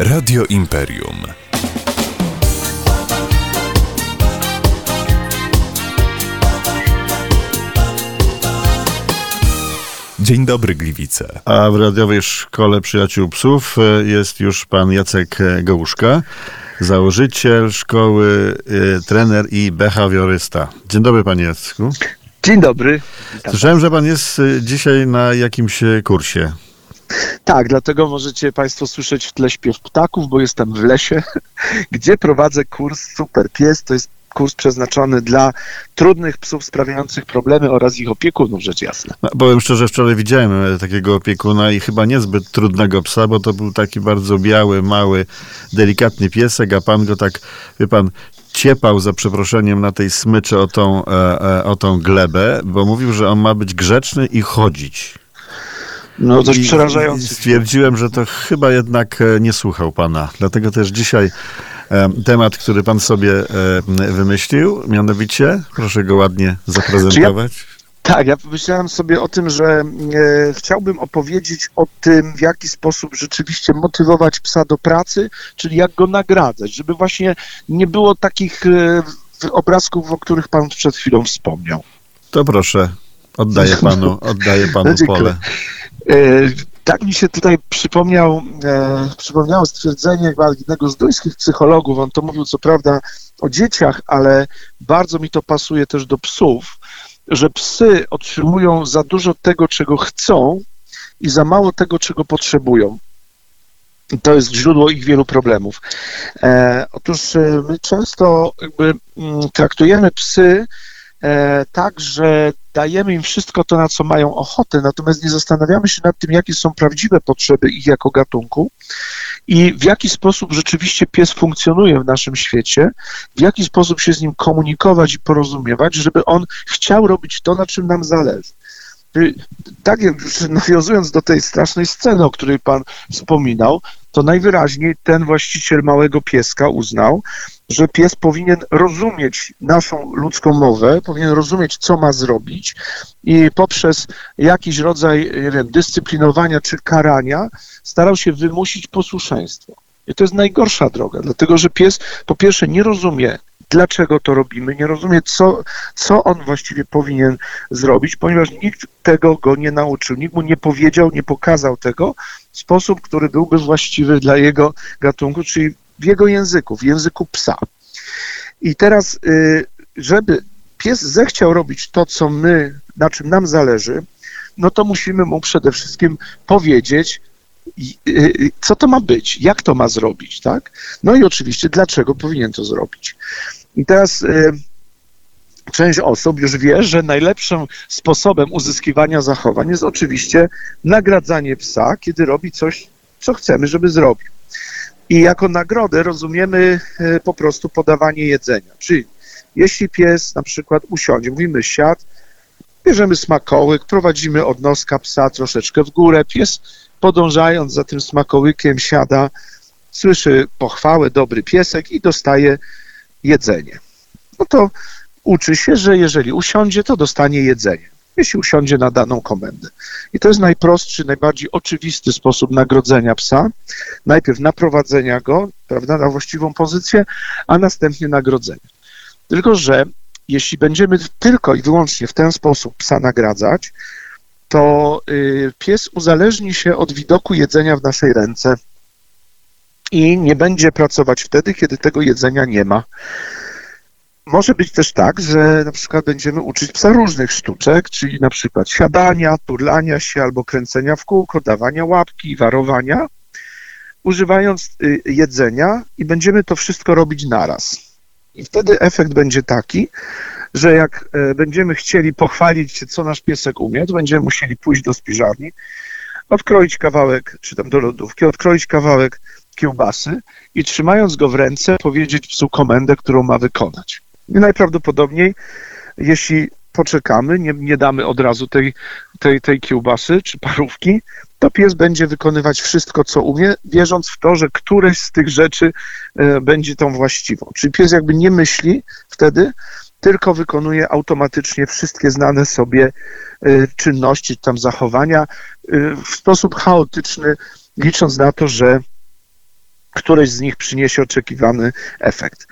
Radio Imperium. Dzień dobry, Gliwice. A w radiowej szkole przyjaciół psów e, jest już pan Jacek Gołuszka, założyciel szkoły, e, trener i behawiorysta. Dzień dobry, panie Jacku. Dzień dobry. Witam Słyszałem, że pan jest e, dzisiaj na jakimś kursie. Tak, dlatego możecie Państwo słyszeć w tle śpiew ptaków, bo jestem w lesie, gdzie prowadzę kurs Super Pies. To jest kurs przeznaczony dla trudnych psów sprawiających problemy oraz ich opiekunów, rzecz jasna. No, powiem szczerze, wczoraj widziałem takiego opiekuna i chyba niezbyt trudnego psa, bo to był taki bardzo biały, mały, delikatny piesek, a pan go tak, wie pan, ciepał za przeproszeniem na tej smyczy o tą, e, e, o tą glebę, bo mówił, że on ma być grzeczny i chodzić. No coś przerażające. Stwierdziłem, że to chyba jednak nie słuchał pana. Dlatego też dzisiaj temat, który pan sobie wymyślił, mianowicie, proszę go ładnie zaprezentować. Ja, tak, ja pomyślałem sobie o tym, że e, chciałbym opowiedzieć o tym, w jaki sposób rzeczywiście motywować psa do pracy, czyli jak go nagradzać, żeby właśnie nie było takich e, obrazków, o których pan przed chwilą wspomniał. To proszę, oddaję panu, oddaję panu no, pole. E, tak mi się tutaj przypomniał, e, przypomniało stwierdzenie jednego z duńskich psychologów. On to mówił co prawda o dzieciach, ale bardzo mi to pasuje też do psów, że psy otrzymują za dużo tego, czego chcą i za mało tego, czego potrzebują. I to jest źródło ich wielu problemów. E, otóż e, my często jakby mm, traktujemy psy tak, że dajemy im wszystko to, na co mają ochotę, natomiast nie zastanawiamy się nad tym, jakie są prawdziwe potrzeby ich jako gatunku i w jaki sposób rzeczywiście pies funkcjonuje w naszym świecie, w jaki sposób się z nim komunikować i porozumiewać, żeby on chciał robić to, na czym nam zależy. Tak jak nawiązując do tej strasznej sceny, o której pan wspominał, to najwyraźniej ten właściciel małego pieska uznał, że pies powinien rozumieć naszą ludzką mowę, powinien rozumieć, co ma zrobić i poprzez jakiś rodzaj nie wiem, dyscyplinowania czy karania starał się wymusić posłuszeństwo. I to jest najgorsza droga, dlatego że pies po pierwsze nie rozumie, dlaczego to robimy, nie rozumie, co, co on właściwie powinien zrobić, ponieważ nikt tego go nie nauczył, nikt mu nie powiedział, nie pokazał tego w sposób, który byłby właściwy dla jego gatunku, czyli w jego języku, w języku psa. I teraz, y, żeby pies zechciał robić to, co my, na czym nam zależy, no to musimy mu przede wszystkim powiedzieć, y, y, co to ma być, jak to ma zrobić, tak? No i oczywiście, dlaczego powinien to zrobić. I teraz część osób już wie, że najlepszym sposobem uzyskiwania zachowań jest oczywiście nagradzanie psa, kiedy robi coś, co chcemy, żeby zrobił. I jako nagrodę rozumiemy e, po prostu podawanie jedzenia. Czyli jeśli pies na przykład usiądzie, mówimy siad, bierzemy smakołyk, prowadzimy od noska psa troszeczkę w górę, pies podążając za tym smakołykiem siada, słyszy pochwałę, dobry piesek i dostaje jedzenie. No to uczy się, że jeżeli usiądzie, to dostanie jedzenie jeśli usiądzie na daną komendę. I to jest najprostszy, najbardziej oczywisty sposób nagrodzenia psa. Najpierw naprowadzenia go, prawda, na właściwą pozycję, a następnie nagrodzenia. Tylko, że jeśli będziemy tylko i wyłącznie w ten sposób psa nagradzać, to y, pies uzależni się od widoku jedzenia w naszej ręce i nie będzie pracować wtedy, kiedy tego jedzenia nie ma. Może być też tak, że na przykład będziemy uczyć psa różnych sztuczek, czyli na przykład siadania, turlania się albo kręcenia w kółko, dawania łapki, warowania, używając y, jedzenia i będziemy to wszystko robić naraz. I wtedy efekt będzie taki, że jak e, będziemy chcieli pochwalić się, co nasz piesek umie, to będziemy musieli pójść do spiżarni, odkroić kawałek, czy tam do lodówki, odkroić kawałek kiełbasy i trzymając go w ręce powiedzieć psu komendę, którą ma wykonać. I najprawdopodobniej, jeśli poczekamy, nie, nie damy od razu tej, tej, tej kiełbasy czy parówki, to pies będzie wykonywać wszystko, co umie, wierząc w to, że któreś z tych rzeczy e, będzie tą właściwą. Czyli pies jakby nie myśli wtedy, tylko wykonuje automatycznie wszystkie znane sobie e, czynności, tam zachowania e, w sposób chaotyczny, licząc na to, że któreś z nich przyniesie oczekiwany efekt.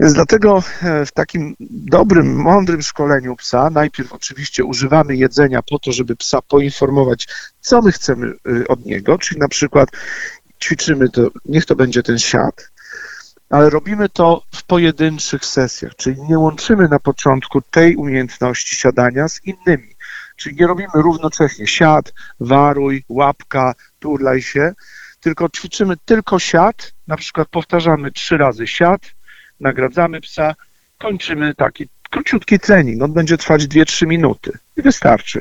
Więc dlatego e, w takim dobrym, mądrym szkoleniu psa najpierw oczywiście używamy jedzenia po to, żeby psa poinformować, co my chcemy y, od niego, czyli na przykład ćwiczymy to, niech to będzie ten siad, ale robimy to w pojedynczych sesjach, czyli nie łączymy na początku tej umiejętności siadania z innymi. Czyli nie robimy równocześnie siad, waruj, łapka, turlaj się, tylko ćwiczymy tylko siad, na przykład powtarzamy trzy razy siad, nagradzamy psa, kończymy taki króciutki trening, on będzie trwać 2-3 minuty. I wystarczy.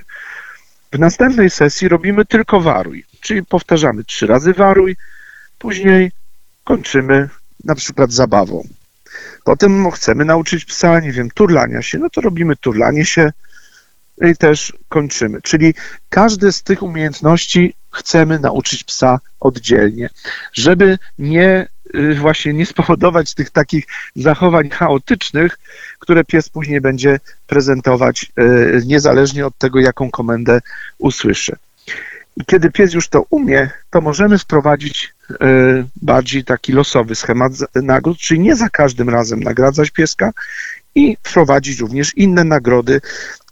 W następnej sesji robimy tylko waruj, czyli powtarzamy trzy razy waruj, później kończymy na przykład zabawą. Potem chcemy nauczyć psa, nie wiem, turlania się, no to robimy turlanie się i też kończymy. Czyli każde z tych umiejętności chcemy nauczyć psa oddzielnie, żeby nie y, właśnie nie spowodować tych takich zachowań chaotycznych, które pies później będzie prezentować y, niezależnie od tego, jaką komendę usłyszy. I kiedy pies już to umie, to możemy wprowadzić y, bardziej taki losowy schemat nagród, czyli nie za każdym razem nagradzać pieska i wprowadzić również inne nagrody,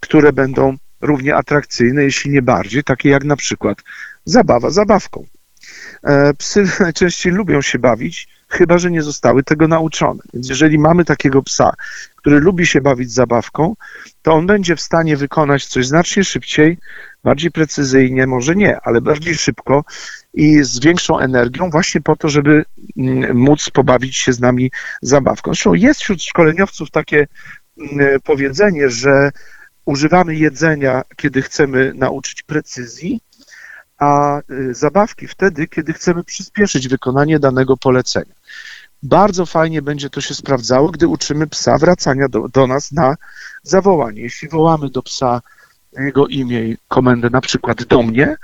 które będą równie atrakcyjne, jeśli nie bardziej, takie jak na przykład zabawa zabawką. E, psy najczęściej lubią się bawić, chyba że nie zostały tego nauczone. Więc jeżeli mamy takiego psa, który lubi się bawić zabawką, to on będzie w stanie wykonać coś znacznie szybciej, bardziej precyzyjnie, może nie, ale bardziej szybko i z większą energią, właśnie po to, żeby mm, móc pobawić się z nami zabawką. Zresztą jest wśród szkoleniowców takie mm, powiedzenie, że używamy jedzenia, kiedy chcemy nauczyć precyzji, a y, zabawki wtedy, kiedy chcemy przyspieszyć wykonanie danego polecenia. Bardzo fajnie będzie to się sprawdzało, gdy uczymy psa wracania do, do nas na zawołanie. Jeśli wołamy do psa jego imię i komendę, na przykład do mnie,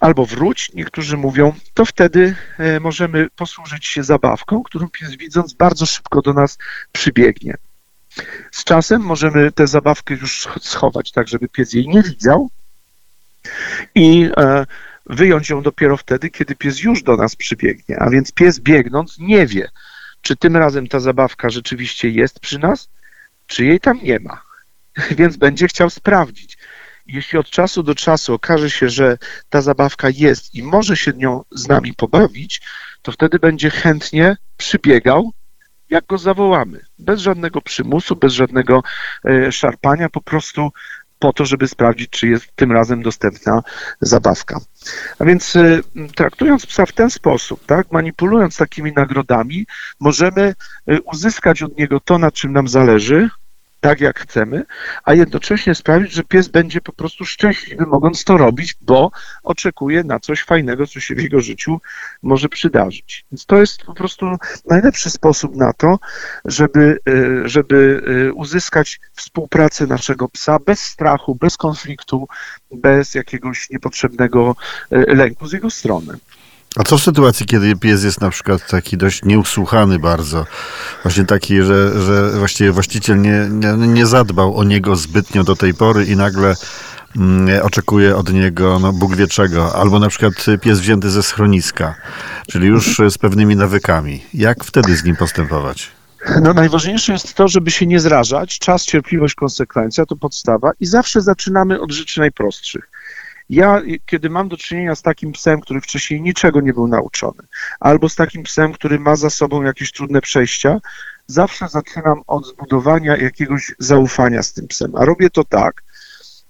albo wróć, niektórzy mówią, to wtedy e, możemy posłużyć się zabawką, którą pies widząc bardzo szybko do nas przybiegnie. Z czasem możemy tę zabawkę już schować tak, żeby pies jej nie widział i e, wyjąć ją dopiero wtedy, kiedy pies już do nas przybiegnie. A więc pies biegnąc nie wie, czy tym razem ta zabawka rzeczywiście jest przy nas, czy jej tam nie ma. Więc będzie chciał sprawdzić. Jeśli od czasu do czasu okaże się, że ta zabawka jest i może się nią z nami pobawić, to wtedy będzie chętnie przybiegał, jak go zawołamy. Bez żadnego przymusu, bez żadnego e, szarpania, po prostu po to, żeby sprawdzić, czy jest tym razem dostępna zabawka. A więc y, traktując psa w ten sposób, tak, manipulując takimi nagrodami, możemy y, uzyskać od niego to, na czym nam zależy, tak jak chcemy, a jednocześnie sprawić, że pies będzie po prostu szczęśliwy, mogąc to robić, bo oczekuje na coś fajnego, co się w jego życiu może przydarzyć. Więc to jest po prostu najlepszy sposób na to, żeby, y, żeby y, uzyskać współpracę naszego psa bez strachu, bez konfliktu, bez jakiegoś niepotrzebnego y, lęku z jego strony. A co w sytuacji, kiedy pies jest na przykład taki dość nieusłuchany bardzo, właśnie taki, że, że właściwie właściciel nie, nie, nie zadbał o niego zbytnio do tej pory i nagle mm, oczekuje od niego no, Bóg wie czego, albo na przykład pies wzięty ze schroniska, czyli już z pewnymi nawykami. Jak wtedy z nim postępować? No najważniejsze jest to, żeby się nie zrażać. Czas, cierpliwość, konsekwencja to podstawa i zawsze zaczynamy od rzeczy najprostszych. Ja, kiedy mam do czynienia z takim psem, który wcześniej niczego nie był nauczony, albo z takim psem, który ma za sobą jakieś trudne przejścia, zawsze zaczynam od zbudowania jakiegoś zaufania z tym psem. A robię to tak,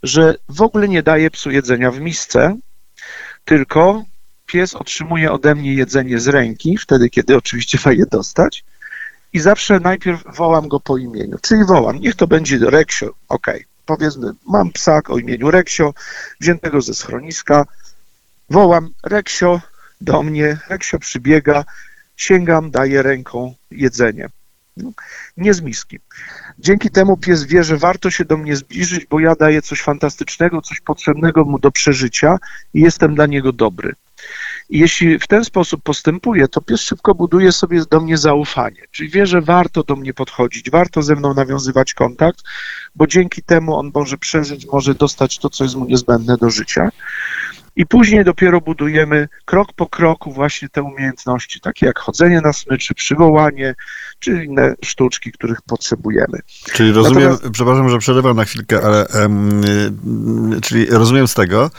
że w ogóle nie daję psu jedzenia w misce, tylko pies otrzymuje ode mnie jedzenie z ręki, wtedy, kiedy oczywiście ma je dostać, i zawsze najpierw wołam go po imieniu, czyli wołam, niech to będzie Reksio, ok, powiedzmy, mam psa o imieniu Reksio, wziętego ze schroniska, wołam Reksio do mnie, Reksio przybiega, sięgam, daję ręką jedzenie. No, nie z miski. Dzięki temu pies wie, że warto się do mnie zbliżyć, bo ja daję coś fantastycznego, coś potrzebnego mu do przeżycia i jestem dla niego dobry. I jeśli w ten sposób postępuję, to pies szybko buduje sobie do mnie zaufanie, czyli wie, że warto do mnie podchodzić, warto ze mną nawiązywać kontakt, bo dzięki temu on może przeżyć, może dostać to, co jest mu niezbędne do życia. I później dopiero budujemy krok po kroku właśnie te umiejętności, takie jak chodzenie na smyczy, przywołanie, czy inne sztuczki, których potrzebujemy. Czyli rozumiem, Natomiast- przepraszam, że przerywam na chwilkę, ale y, czyli rozumiem z tego,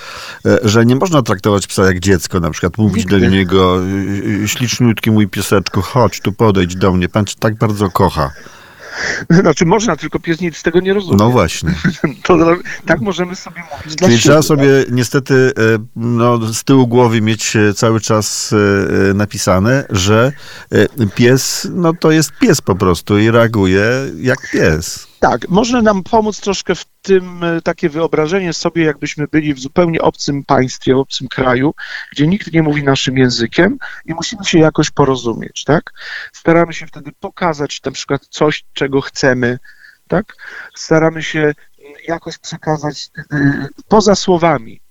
e, że nie można traktować psa jak dziecko, na przykład mówić do Nigdy. niego y, y, śliczniutki mój pieseczku, chodź tu podejdź do mnie, pan cię tak bardzo kocha. Znaczy można, tylko pies nic z tego nie rozumie. No właśnie. To, tak możemy sobie mówić Czyli trzeba sobie niestety e, no, z tyłu głowy mieć e, cały czas e, napisane, że pies, no to jest pies po prostu i reaguje jak pies. Tak, może nam pomóc troszkę w tym e, takie wyobrażenie sobie, jakbyśmy byli w zupełnie obcym państwie, w obcym kraju, gdzie nikt nie mówi naszym językiem i musimy się jakoś porozumieć, tak? Staramy się wtedy pokazać na przykład coś, czego chcemy, tak? Staramy się jakoś przekazać e, poza słowami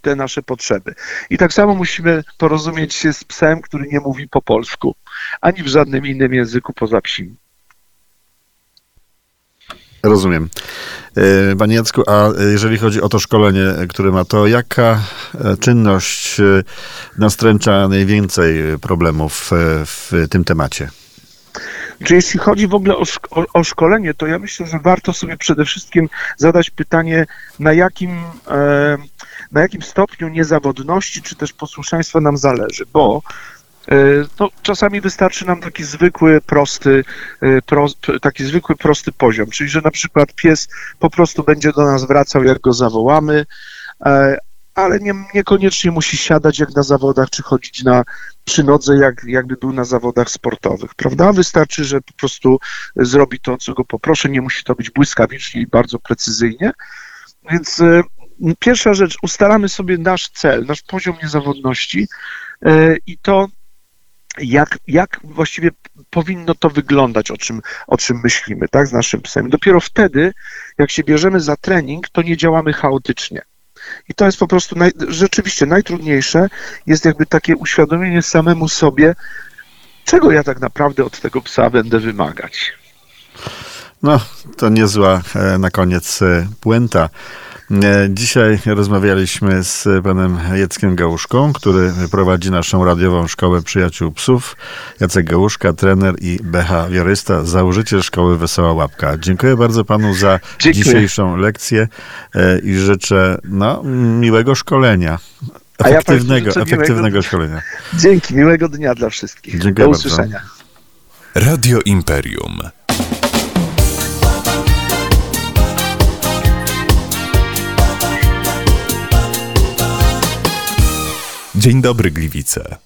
te nasze potrzeby. I tak samo musimy porozumieć się z psem, który nie mówi po polsku, ani w żadnym innym języku poza psim. Rozumiem. E, Panie Jacku, a jeżeli chodzi o to szkolenie, które ma, to jaka e, czynność e, nastręcza najwięcej problemów w tym temacie? Czy jeśli chodzi w ogóle o, szk- o, szkolenie, to ja myślę, że warto sobie przede wszystkim zadać pytanie, na jakim, na jakim stopniu niezawodności czy też posłuszeństwa nam zależy, bo no, czasami wystarczy nam taki zwykły, prosty, e, pros, p- taki zwykły, prosty poziom, czyli że na przykład pies po prostu będzie do nas wracał, jak go zawołamy, e, ale nie, niekoniecznie musi siadać jak na zawodach, czy chodzić na przy nodze, jak, jakby był na zawodach sportowych, prawda? Wystarczy, że po prostu zrobi to, co go poproszę, nie musi to być błyskawicznie i bardzo precyzyjnie. Więc e, pierwsza rzecz, ustalamy sobie nasz cel, nasz poziom niezawodności e, i to, jak, jak właściwie powinno to wyglądać, o czym, o czym myślimy, tak, z naszym psem. Dopiero wtedy, jak się bierzemy za trening, to nie działamy chaotycznie. I to jest po prostu naj, rzeczywiście najtrudniejsze, jest jakby takie uświadomienie samemu sobie, czego ja tak naprawdę od tego psa będę wymagać. No, to niezła e, na koniec e, puenta. E, Dzisiaj rozmawialiśmy z panem Jackiem Gałuszką, który prowadzi naszą radiową szkołę przyjaciół psów. Jacek Gałuszka, trener i behawiorysta, założyciel szkoły Wesoła Łapka. Dziękuję bardzo panu za Dziękuję. dzisiejszą lekcję e, i życzę no, miłego szkolenia. A ja Efektywnego, efektywnego miłego- szkolenia. Dzięki, miłego dnia dla wszystkich. Dziękuję Do bardzo. usłyszenia. Radio Imperium. Dzień dobry, Gliwice.